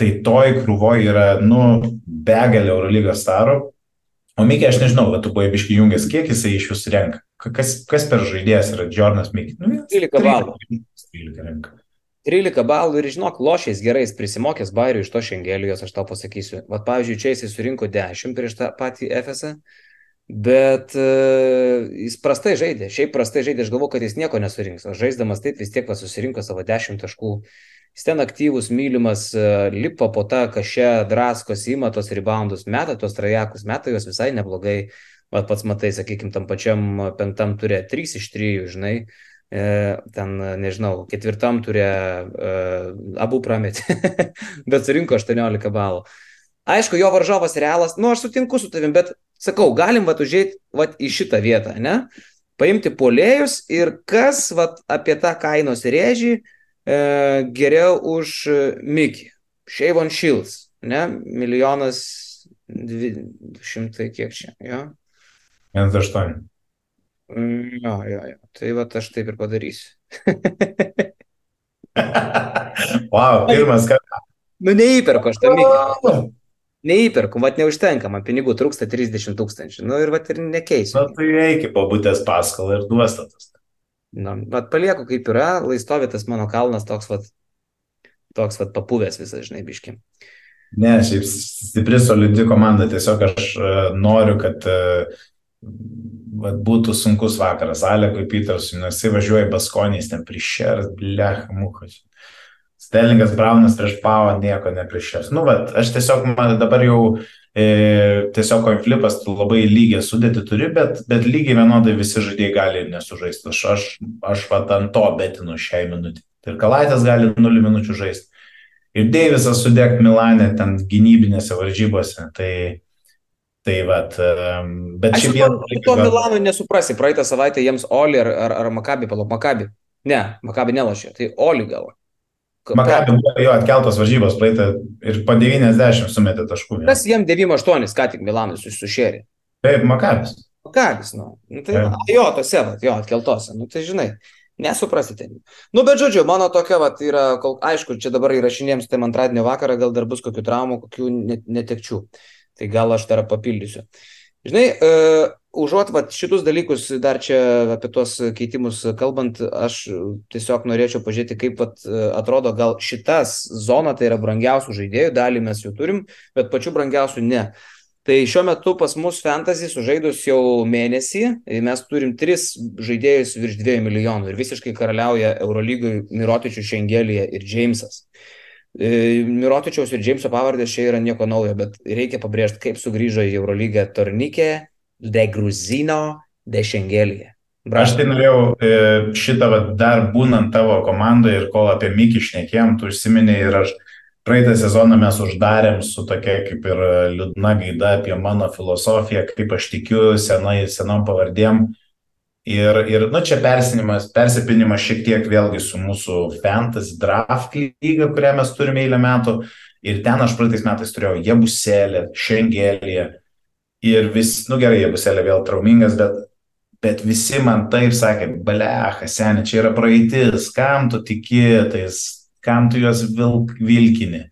tai toj krūvoje yra, nu, begalė Eurolygos starų. O Mikė, aš nežinau, bet tu buvai biški jungęs, kiek jisai iš jūsų renka. Kas, kas per žaidėjas yra Jordanas Mikis? Nu, 13 balų. 13 renka. 13 balų ir žinok, lošiais gerais prisimokęs bairių iš to šengelijos, aš tau pasakysiu. Vat pavyzdžiui, čia jisai surinko 10 prieš tą patį FSA, bet uh, jis prastai žaidė. Šiaip prastai žaidė, aš galvoju, kad jis nieko nesurinks. O žaisdamas taip vis tiek va, susirinko savo 10 taškų. Jis ten aktyvus, mylimas, uh, lipa po tą kažę, draskos, įma tos reboundus, meta tos trajekus, meta juos visai neblogai. Vat pats matai, sakykime, tam pačiam penktam turė 3 iš 3, žinai, e, ten, nežinau, ketvirtam turė e, abu prametė, <laughs> bet surinko 18 balų. Aišku, jo varžovas realas, nu aš sutinku su tavim, bet sakau, galim vat užėjti vat į šitą vietą, ne? Paimti polėjus ir kas vat apie tą kainos rėžį e, geriau už Mikį. Shavon Shields, ne? Milijonas 200 kiek čia, jo? 1,8. Mm, Jo, jo, jo. Tai va aš taip ir padarysiu. <laughs> wow, pirmas kartas. Nu, neįperku aš tą mikį. Neįperku, vat neužtenka, man pinigų trūksta 30 tūkstančių. Nu ir vat ir nekeisiu. Na, tai eik po būtės paskolą ir duostatas. Nu, vat palieku kaip yra, laistovi tas mano kalnas toks vat, toks vat papuvęs visas, žinai, biški. Ne, šiaip stipri, solidi komanda. Tiesiog aš e, noriu, kad e, vat, būtų sunkus vakaras. Alekui Petersui, nes jis važiuoja Baskonys, ten priešers, blech, mukas. Sterlingas Braunas prieš Pavo nieko nepriešės. Nu, bet aš tiesiog, man dabar jau e, tiesiog konflipas tu labai lygiai sudėti turi, bet, bet lygiai vienodai visi žaidėjai gali nesužaisti. Aš, aš, aš vat ant to betinu šiai minutį. Ir Kalaitės gali 0 minučių žaisti. Ir Deivisas sudėk Milanė ten gynybinėse varžybose. Tai, tai vat, bet šiaip jau... To Milanui nesuprasi, praeitą savaitę jiems Oli ar, ar, ar Makabi, palop Makabi. Ne, Makabi nelošė, tai Oli gal. Makabi buvo jo atkeltos varžybos praeitą ir po 90 sumetė taškų. Kas jiem 98, ką tik Milanas sušėrė? Taip, Makabis. Makabis, nu. nu tai, a, jo, tose, va, jo, atkeltose, nu tai žinai. Nesuprasite. Nu, bet žodžiu, mano tokia, va, yra, kol, aišku, čia dabar įrašinėjams, tai antradienio vakarą gal dar bus kokių traumų, kokių netekčių. Tai gal aš dar papildysiu. Žinai, uh, užuot vat, šitus dalykus dar čia apie tuos keitimus kalbant, aš tiesiog norėčiau pažiūrėti, kaip vat, atrodo, gal šitas zona tai yra brangiausių žaidėjų, dalį mes jų turim, bet pačių brangiausių ne. Tai šiuo metu pas mus fantasy sužaidus jau mėnesį, mes turim tris žaidėjus virš 2 milijonų ir visiškai karaliauja Eurolygui Mirotičių Šengelėje ir Džeimsas. Mirotičiaus ir Džeimso pavardės čia yra nieko naujo, bet reikia pabrėžti, kaip sugrįžo į Eurolygą Tornikė, de Gruzino, de Šengelėje. Aš tai norėjau e, šitą va, dar būnant tavo komandoje ir kol apie Mikį šnekėjom, tu užsiminėjai ir aš praeitą sezoną mes uždarėm su tokia kaip ir liūdna gaida apie mano filosofiją, kaip aš tikiu senai, senom pavardėm. Ir, ir nu, čia persipinimas šiek tiek vėlgi su mūsų fantasy draft lyga, kurią mes turime eilę metų. Ir ten aš praeitais metais turėjau Jebuselę, Šengelėje, Ir vis, nu gerai, jeigu Selė vėl traumingas, bet, bet visi man taip sakė, blecha, seniai, čia yra praeitis, kam tu tiki, tais, kam tu juos vilk, vilkini.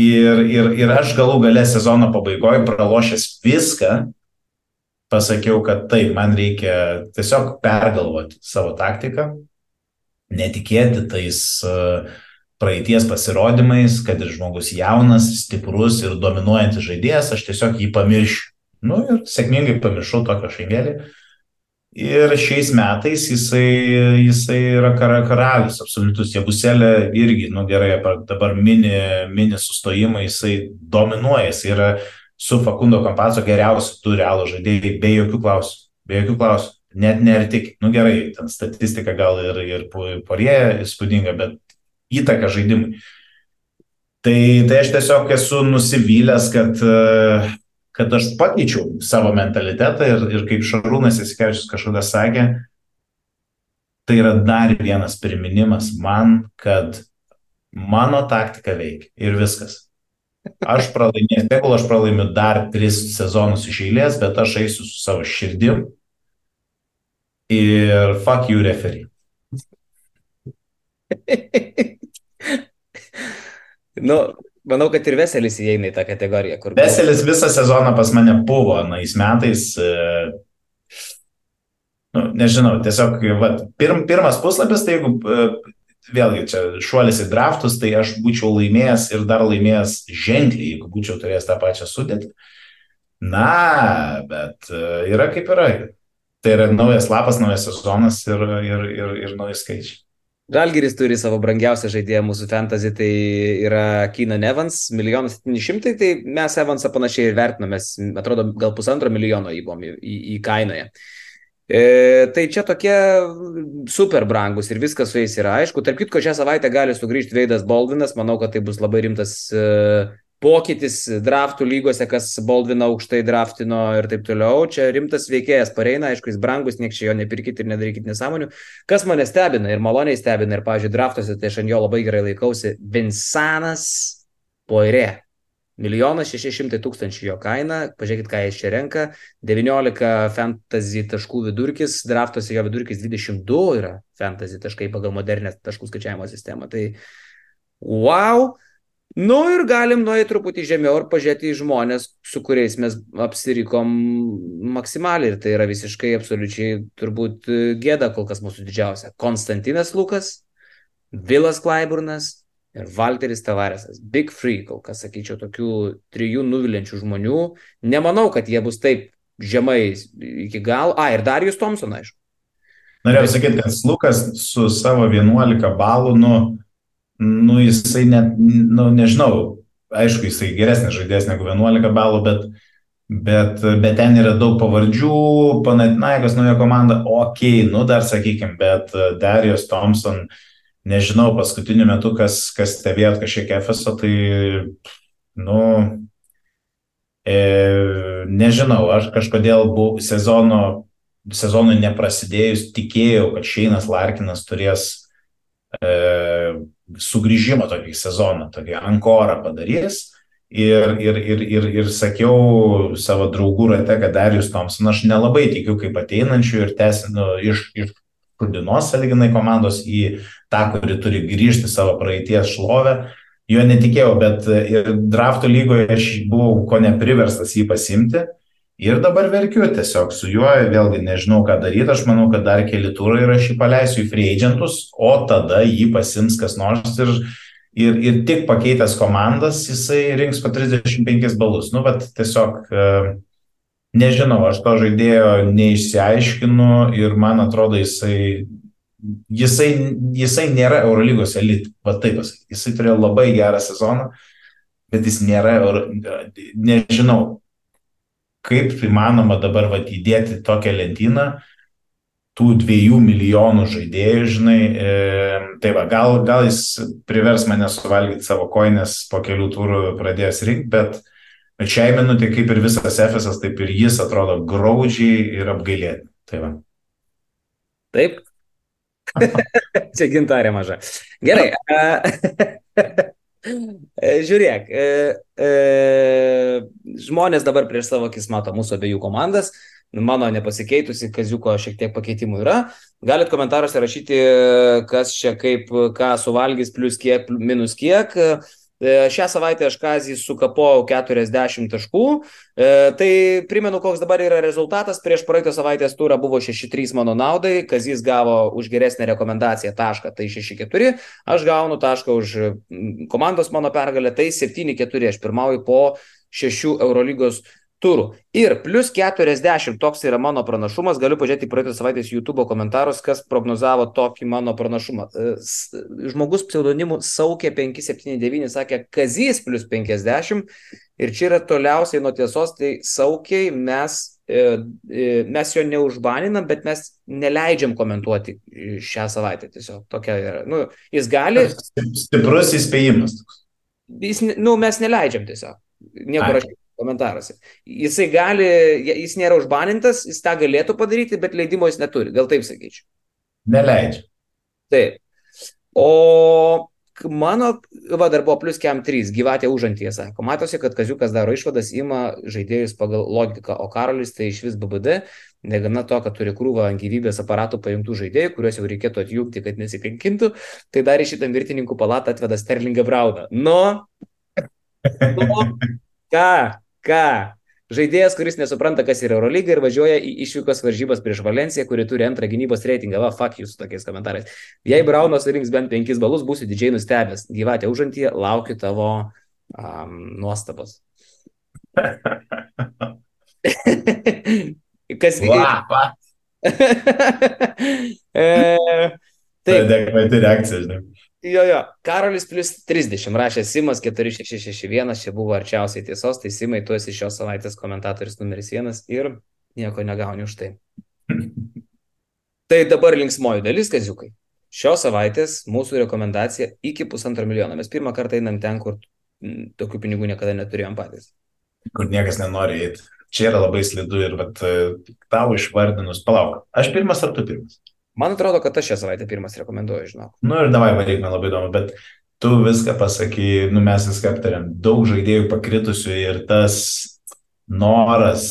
Ir, ir, ir aš galų gale sezono pabaigoje pralošęs viską, pasakiau, kad taip, man reikia tiesiog pergalvoti savo taktiką, netikėti tais uh, praeities pasirodymais, kad ir žmogus jaunas, stiprus ir dominuojantis žaidėjas, aš tiesiog jį pamiršiu. Nu ir sėkmingai pamiršau tokio šaigelį. Ir šiais metais jisai, jisai yra kar karalius, absoliutus. Jebuselė irgi, nu gerai, dabar mini, mini sustojimai, jisai dominuoja, jisai yra su Fakundo Kampaco geriausiu tų realų žaidėjai, be jokių klausimų. Be jokių klausimų. Net nertik, nu gerai, ten statistika gal ir, ir porie įspūdinga, bet įtaką žaidimui. Tai, tai aš tiesiog esu nusivylęs, kad, kad aš pakeičiau savo mentalitetą ir, ir kaip Šarūnas Esikevičius kažkada sakė, tai yra dar vienas priminimas man, kad mano taktika veikia ir viskas. Aš pralaimėsiu, tegul aš pralaimiu dar tris sezonus iš eilės, bet aš eisiu su savo širdim ir fuck you referee. <laughs> nu, manau, kad ir Veselis įeina į tą kategoriją. Veselis visą sezoną pas mane buvo, nais metais. E, nu, nežinau, tiesiog, va, pirm, pirmas puslapis, tai jeigu e, vėlgi čia šuolis į draftus, tai aš būčiau laimėjęs ir dar laimėjęs ženkliai, jeigu būčiau turėjęs tą pačią sudėtį. Na, bet e, yra kaip yra. Tai yra naujas lapas, naujas sezonas ir, ir, ir, ir nauji skaičiai. Žalgiris turi savo brangiausią žaidėją mūsų fantasy, tai yra Keenan Evans, 1 700, tai mes Evansą panašiai ir vertiname, atrodo, gal pusantro milijono įbom į, į, į kainoje. E, tai čia tokie super brangus ir viskas su jais yra aišku. Tarp kitko, šią savaitę gali sugrįžti Veidas Baldvinas, manau, kad tai bus labai rimtas e, pokytis draftų lygose, kas Baldviną aukštai draftino ir taip toliau. Čia rimtas veikėjas pareina, aišku, jis brangus, niek čia jo nepirkit ir nedarykit nesąmonių. Kas mane stebina ir maloniai stebina ir, pavyzdžiui, draftuose, tai aš ant jo labai gerai laikausi, Vinsanas Poirė. Milijonas šeši šimtai tūkstančių jo kaina, pažiūrėkit, ką jis čia renka, 19 fantasy taškų vidurkis, draftuose jo vidurkis 22 yra fantasy taškai pagal modernę taškų skaičiavimo sistemą. Tai wow! Nu ir galim nueiti truputį žemiau ir pažiūrėti į žmonės, su kuriais mes apsirikom maksimaliai. Ir tai yra visiškai absoliučiai turbūt gėda kol kas mūsų didžiausia. Konstantinas Lukas, Vilas Klaiburnas, ir Walteris Tavaresas. Big Free, kol kas sakyčiau, tokių trijų nuvilinčių žmonių. Nemanau, kad jie bus taip žemai iki galo. A, ir Darius Thompson, aišku. Norėjau sakyti, kad Lukas su savo 11 balų, nu, nu jisai net, nu, nežinau, aišku, jisai geresnis žaidėjas negu 11 balų, bet, bet, bet ten yra daug pavardžių, Panatinaikos nauja komanda, okei, okay, nu dar sakykime, bet Darius Thompson, nežinau, paskutiniu metu, kas, kas stebėjot kažkiek FSO, tai, nu, e, nežinau, aš kažkodėl buvau sezono, sezonui neprasidėjus, tikėjau, kad Šeinas Larkinas turės e, sugrįžimą tokį sezoną, tokį ankorą padarys. Ir, ir, ir, ir, ir sakiau savo draugų rate, kad Darius Thompson aš nelabai tikiu kaip ateinančių ir tęsinu iš, iš Rudinos saliginai komandos į tą, kuri turi grįžti savo praeities šlovę. Jo netikėjau, bet ir drafto lygoje aš buvau ko nepriverstas jį pasimti. Ir dabar verkiu tiesiog su juo, vėlgi nežinau, ką daryti, aš manau, kad dar keli turai ir aš jį paleisiu į free agentus, o tada jį pasims kas nors ir, ir, ir tik pakeitęs komandas jisai rinks po 35 balus. Nu, bet tiesiog nežinau, aš to žaidėjo neišsiaiškinu ir man atrodo jisai jisai, jisai nėra Eurolygos elit, va taip pasakyti. Jisai turėjo labai gerą sezoną, bet jis nėra, nežinau, kaip įmanoma dabar va įdėti tokią lentyną tų dviejų milijonų žaidėjų, žinai, e, tai va, gal, gal jis privers mane suvalgyti savo koinės po kelių turų pradėjęs rinkti, bet, bet šiai minutė kaip ir visas Efesas, taip ir jis atrodo graudžiai ir apgailėti. Tai va. Taip, <laughs> Čia gintarė maža. Gerai. <laughs> <laughs> Žiūrėk, e, e, žmonės dabar prieš savo akis mato mūsų abiejų komandas. Mano nepasikeitusi, kaziuko šiek tiek pakeitimų yra. Galit komentaruose rašyti, kas čia kaip, ką suvalgys, plus kiek, minus kiek. E, šią savaitę aš Kazį sukapau 40 taškų. E, tai primenu, koks dabar yra rezultatas. Prieš praeitą savaitės turą buvo 6-3 mano naudai. Kazys gavo už geresnę rekomendaciją tašką, tai 6-4. Aš gaunu tašką už komandos mano pergalę, tai 7-4. Aš pirmauju po 6 Eurolygos turų. Ir plus 40, toks yra mano pranašumas, galiu pažiūrėti praeitą savaitės YouTube komentarus, kas prognozavo tokį mano pranašumą. E, žmogus pseudonimu Saukė 579 sakė Kazys plus 50 ir čia yra toliausiai nuo tiesos, tai Saukiai mes, e, e, mes jo neužbaninam, bet mes neleidžiam komentuoti šią savaitę. Tiesiog tokia yra. Nu, jis gali. Stiprus įspėjimas. Jis, nu, mes neleidžiam tiesiog. Niekur aš komentaruose. Jisai gali, jis nėra užbanintas, jis tą galėtų padaryti, bet leidimo jis neturi, gal taip sakyčiau. Neleidžia. Taip. O mano, va, dar buvo plus kem 3, gyvatė užantyje, sako, matosi, kad Kaziukas daro išvadas, ima žaidėjus pagal logiką, o Karolis tai iš vis BBD, negana to, kad turi krūvą ant gyvybės aparatų pajungtų žaidėjų, kuriuos jau reikėtų atjungti, kad nesikankintų, tai dar į šitą mirtininkų palatą atveda Sterlingą Brauną. Nu, nu, ką, ką? Žaidėjas, kuris nesupranta, kas yra Eurolyga ir važiuoja į išvykos varžybas prieš Valenciją, kuri turi antrą gynybos reitingą. Va, fuck jūs su tokiais komentarais. Jei Braunas surinks bent penkis balus, būsiu didžiai nustebęs. Gyvatė užantyje, laukiu tavo um, nuostabos. <laughs> kas vyko? <laughs> e, tai adekvati reakcija, žinai. Jo, jo, Karolis plus 30 rašė Simas 4661, čia buvo arčiausiai tiesos, tai Simai, tu esi šios savaitės komentatorius numeris vienas ir nieko negauni už tai. tai dabar linksmoji dalis, kaziukai. Šios savaitės mūsų rekomendacija iki pusantro milijono. Mes pirmą kartą einam ten, kur tokių pinigų niekada neturėjom patys. Kur niekas nenori eiti. Čia yra labai slidu ir vat, tau išvardinus, palauk, aš pirmas ar tu pirmas? Man atrodo, kad aš šią savaitę pirmas rekomenduoju, žinau. Nu ir davai, varyk, man labai įdomu, bet tu viską pasakai, nu mes viską aptariam, daug žaidėjų pakritusių ir tas noras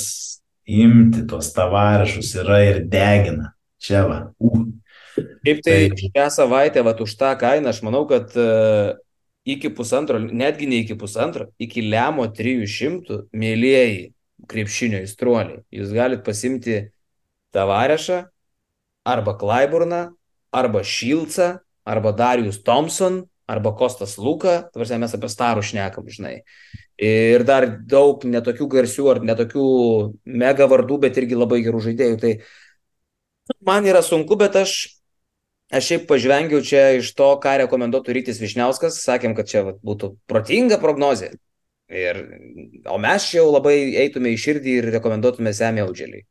imti tuos tavarešus yra ir degina. Čia va. Uh. Kaip tai, tai šią savaitę, va, už tą kainą, aš manau, kad uh, iki pusantro, netgi ne iki pusantro, iki lemo 300, mėlyjeji krepšinio įstruoliai, jūs galite pasimti tavarešą arba Klaiburną, arba Šilcą, arba Darius Thompson, arba Kostas Luka, tvarsiai mes apie starų šnekam, žinai. Ir dar daug netokių garsių ar netokių mega vardų, bet irgi labai gerų žaidėjų. Tai man yra sunku, bet aš, aš šiaip pažvengiau čia iš to, ką rekomenduotų Rytis Višniauskas, sakėm, kad čia vat, būtų protinga prognozija. Ir, o mes čia jau labai eitume į širdį ir rekomenduotume Semį Audželį.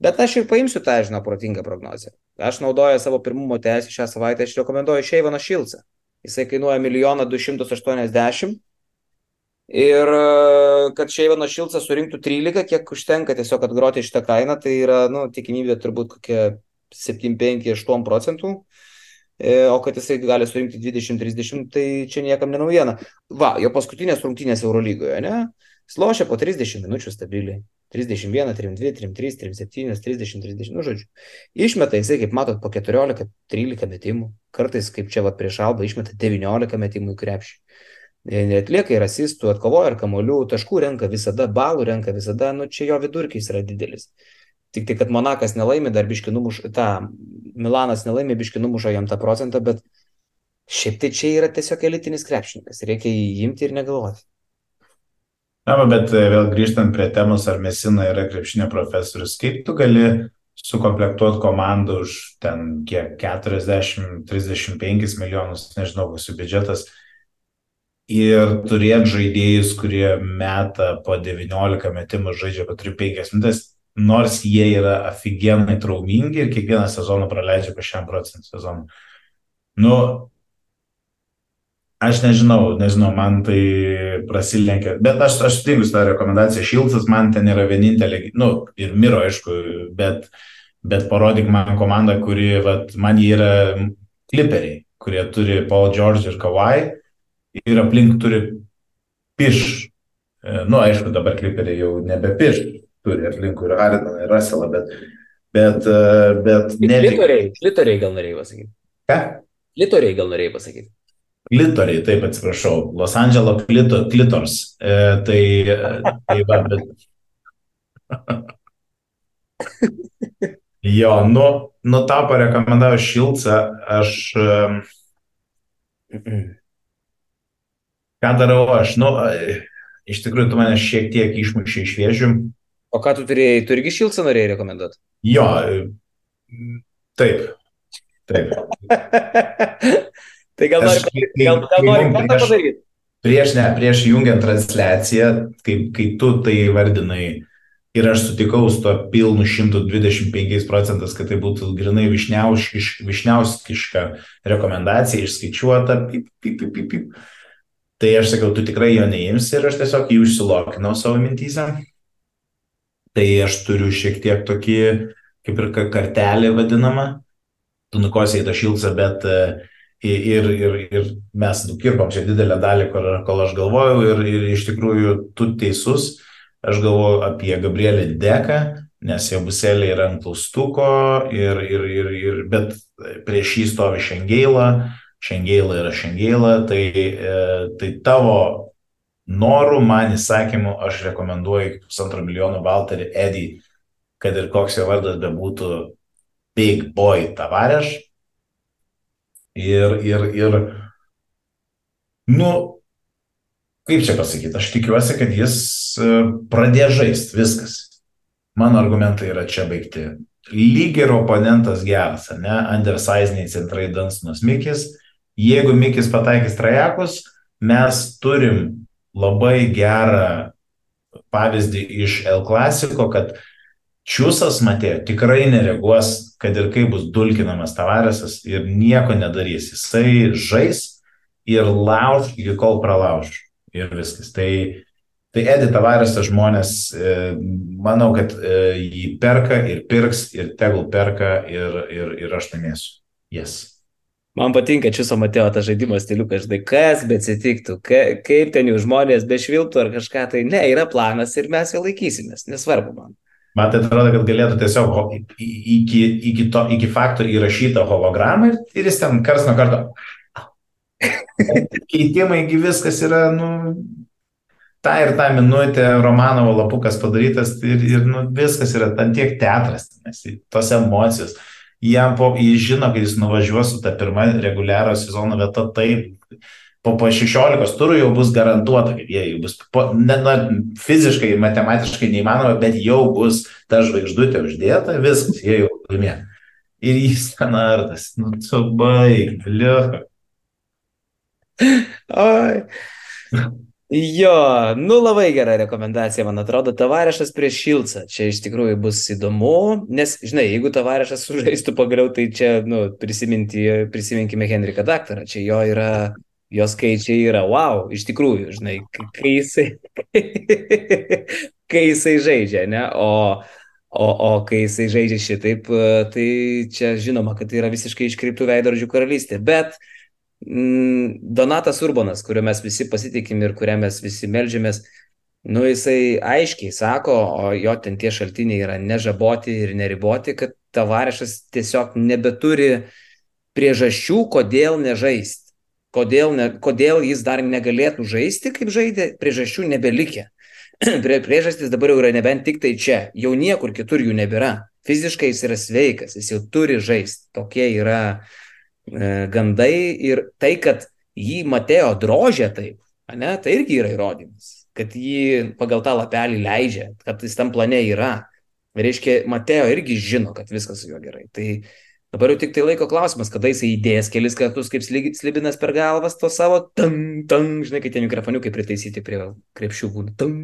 Bet aš ir paimsiu tą, žinau, protingą prognozę. Aš naudoju savo pirmumo teisę šią savaitę, aš rekomenduoju Šeivaną Šilcą. Jisai kainuoja 1 280 Ir e, kad Šeivano Šilcas surinktų 13, kiek užtenka tiesiog atgroti šitą kainą, tai yra nu, tikimybė turbūt kokia 7-5-8 procentų. E, o kad jisai gali surinkti 20-30, tai čia niekam nenaujiena. Va, jo paskutinės rungtynės Eurolygoje, ne? Slošia po 30 minučių stabiliai. 31, 32, 33, 37, 30, 30, nu žodžiu. Išmeta jisai, kaip matot, po 14, 13 metimų. Kartais, kaip čia va prieš albą, išmeta 19 metimų į krepšį atlieka ir asistų, atkovoja ir kamolių, taškų renka visada, balų renka visada, nu čia jo vidurkis yra didelis. Tik tai, kad Monakas nelaimė, dar biški numuša, tą Milanas nelaimė, biški numuša jam tą procentą, bet šiaip tai čia yra tiesiog elitinis krepšininkas, reikia jį imti ir negalvoti. Na, bet e, vėl grįžtant prie temos, ar Mesina yra krepšinio profesorius, kaip tu gali sukomplektuoti komandą už ten kiek 40-35 milijonus, nežinau, koks jų biudžetas, ir turėti žaidėjus, kurie meta po 19 metimų žaidžia po 3-5 minutės, nors jie yra aфиgenai traumingi ir kiekvieną sezoną praleidžia po šiam procentų sezoną. Nu, aš nežinau, nežinau, man tai prasilenkia, bet aš, aš sutinku su tą rekomendaciją, Šilcas man ten yra vienintelė, nu, ir Miro, aišku, bet, bet parodyk man komandą, kuri, vat, man jie yra kliperiai, kurie turi Paul George ir Kawhi ir aplink turi piš. E, nu, aišku, dabar kliperiai jau nebe piš, turi aplink ir Ariną, ir Raselą, bet, bet, e, bet ne. Litoriai, litoriai gal norėjai pasakyti. Ką? Litoriai gal norėjai pasakyti. Klitoriai, taip atsiprašau, Los Andželo klito, klitors. E, tai, e, tai va, bet. <laughs> jo, nu, nu tą parekomendavo Šilcą, aš. Ką darau aš? Nu, iš tikrųjų, tu mane šiek tiek išmušė iš vėžių. O ką tu turėjai, tu irgi Šilcą norėjai rekomenduoti? Jo, taip. Taip. <laughs> tai gal nori, gal, gal nori ką padaryti? Prieš, ne, prieš jungiant transliaciją, kai, kai tu tai vardinai ir aš sutikau su to pilnu 125 procentais, kad tai būtų grinai višniauskiška rekomendacija, išskaičiuota, pip, pip, pip, pip, pip Tai aš sakiau, tu tikrai jo neimsi ir aš tiesiog jį užsilokinau savo mintyse. Tai aš turiu šiek tiek tokį, kaip ir kartelį vadinamą, tu nukosiai tą šilcą, bet e, ir, ir, ir mes nukirpom čia didelę dalį, kol, kol aš galvojau ir, ir iš tikrųjų tu teisus, aš galvoju apie Gabrielį Deką, nes jau buselė yra ant klaustuko, ir, ir, ir, ir, bet prieš jį stovi Šengeila, Šengeila yra Šengeila, tai, e, tai tavo norų, man įsakymu, aš rekomenduoju pusantro milijono Valterį Edį, kad ir koks jo vardas bebūtų, Big Boy Tavareš. Ir, ir, ir, nu, kaip čia pasakyti, aš tikiuosi, kad jis e, pradės žaisti viskas. Mano argumentai yra čia baigti. Lyg ir oponentas geras, ne? Undersiziniai centrai Dansonas Mikis, Jeigu Mikis pataikys trajekus, mes turim labai gerą pavyzdį iš El Klasiko, kad Čiūsas Matėjo tikrai nereaguos, kad ir kaip bus dulkinamas Tavaresas ir nieko nedarys. Jisai žais ir lauž iki kol pralauž. Ir viskas. Tai, tai Edi Tavaresas žmonės, e, manau, kad e, jį perka ir pirks ir tegul perka ir, ir, ir aš laimėsiu. Yes. Man patinka Čiuso Mateo tas žaidimo stiliukas, žinai, kas be atsitiktų, ka, kaip ten jų žmonės be švilptų ar kažką, tai ne, yra planas ir mes jo laikysimės, nesvarbu man. Man tai atrodo, kad galėtų tiesiog iki, iki, to, iki faktų įrašytą hologramą ir, ir jis ten kars nuo karto. <laughs> Keitimai, viskas yra, nu, tą ir tą minutę Romanovo lapukas padarytas ir, ir nu, viskas yra ten tiek teatras, nes tos emocijos. Jam po, jis žino, kad jis nuvažiuos su ta pirma reguliaro sezono vieta, taip, po, po 16 turų jau bus garantuota, kad jie jau bus, po, ne, na, fiziškai, matematiškai neįmanoma, bet jau bus ta žvaigždutė uždėta, viskas, jie jau laimė. Ir jis ten artas, nu, tu baig, liuka. Oi. Jo, nu labai gera rekomendacija, man atrodo, tavarešas prieš Šilcą. Čia iš tikrųjų bus įdomu, nes, žinai, jeigu tavarešas sužaistų pagaliau, tai čia, nu, prisiminkime Henriką Daktarą, čia jo yra, jo skaičiai yra, wow, iš tikrųjų, žinai, kai jisai, <laughs> kai jisai žaidžia, ne, o, o, o kai jisai žaidžia šitaip, tai čia žinoma, kad tai yra visiškai iškreiptų veidrodžių karalystė, bet Donatas Urbanas, kuriuo mes visi pasitikim ir kuriam mes visi melžiamės, nu jisai aiškiai sako, o jo ten tie šaltiniai yra nežaboti ir neriboti, kad tavarešas tiesiog nebeturi priežasčių, kodėl nežaisti. Kodėl, ne, kodėl jis dar negalėtų žaisti, kaip žaidė, priežasčių nebelikė. <clears throat> Priežastys dabar jau yra nebent tik tai čia, jau niekur kitur jų nebėra. Fiziškai jis yra sveikas, jis jau turi žaisti. Tokie yra uh, gandai ir tai, kad jį Mateo drožė taip, ne, tai irgi yra įrodymas, kad jį pagal tą lapelį leidžia, kad jis tam plane yra. Reiškia, Mateo irgi žino, kad viskas su juo gerai. Tai dabar jau tik tai laiko klausimas, kada jis įdės kelis kartus kaip slibinas per galvas to savo, tam, tam, žinai, kai tie mikrofoniukai pritaisyti prie krepšių būna, tam.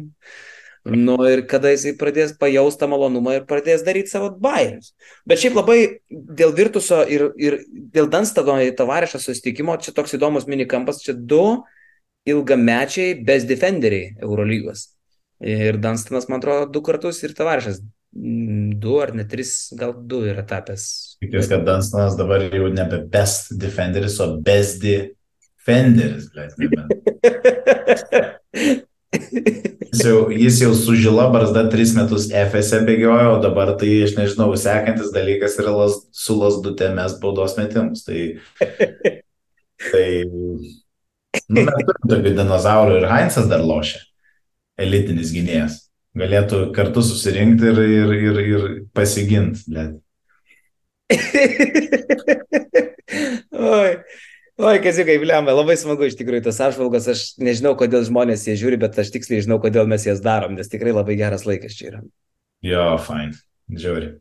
Nu ir kada jisai pradės pajaust tą malonumą ir pradės daryti savo bairius. Bet šiaip labai dėl Virtuso ir, ir dėl Danstado į tavarešą susitikimo, čia toks įdomus minikampas, čia du ilgamečiai best defenderiai Eurolygos. Ir Danstanas, man atrodo, du kartus ir tavarešas du ar net tris, gal du yra tapęs. Tikiuosi, kad Danstanas dabar jau nebe best defenderis, o best defenderis. Jis jau, jis jau su žila barzda tris metus FSE bėgiojo, o dabar tai, aš nežinau, sekantis dalykas yra las, su lasdutė mes baudos metimus. Tai, tai nu, mes turim tokių dinozaurų ir Heinzas dar lošia, elitinis gynėjas. Galėtų kartu susirinkti ir, ir, ir, ir pasiginti. <laughs> Oi. Oi, kas jau kaip lemba, labai smagu iš tikrųjų tas apžvalgas, aš nežinau, kodėl žmonės jie žiūri, bet aš tiksliai žinau, kodėl mes jas darom, nes tikrai labai geras laikas čia yra. Jo, fine, žiūri.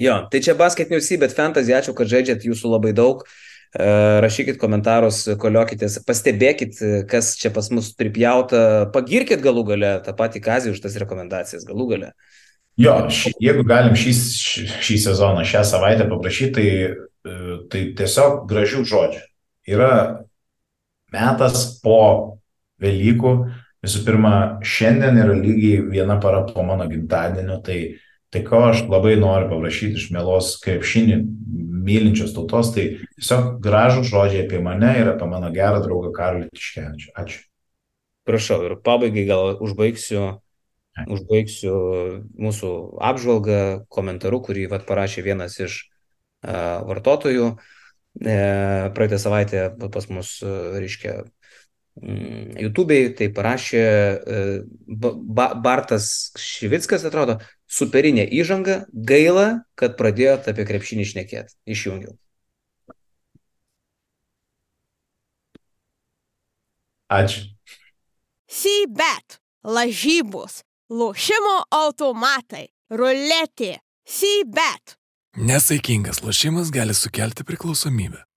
Jo, tai čia basket newsy, bet fantasy, ačiū, kad žaidžiat jūsų labai daug. Rašykit komentarus, koliokitės, pastebėkit, kas čia pas mus pripjauta, pagirkit galų gale tą patį kazį už tas rekomendacijas, galų gale. Jo, ši, jeigu galim šį, šį sezoną, šią savaitę paprašyti, tai, tai tiesiog gražių žodžių yra metas po Velykų. Visų pirma, šiandien yra lygiai viena para po mano gimtadienio, tai, tai ko aš labai noriu paprašyti iš mielos krepšinį mylinčios tautos, tai tiesiog gražų žodžiai apie mane ir apie mano gerą draugą Karolį Tiškevičių. Ačiū. Prašau, ir pabaigai gal užbaigsiu, užbaigsiu mūsų apžvalgą komentaru, kurį vat, parašė vienas iš uh, vartotojų. Uh, praeitą savaitę pas mus, reiškia, YouTube'ai tai parašė ba Bartas Šivickas, atrodo, superinė įžanga, gaila, kad pradėjot apie krepšinį šnekėti. Išjungiau. Ačiū. CBET, lažybos, lošimo automatai, ruletė, CBET. Nesaikingas lošimas gali sukelti priklausomybę.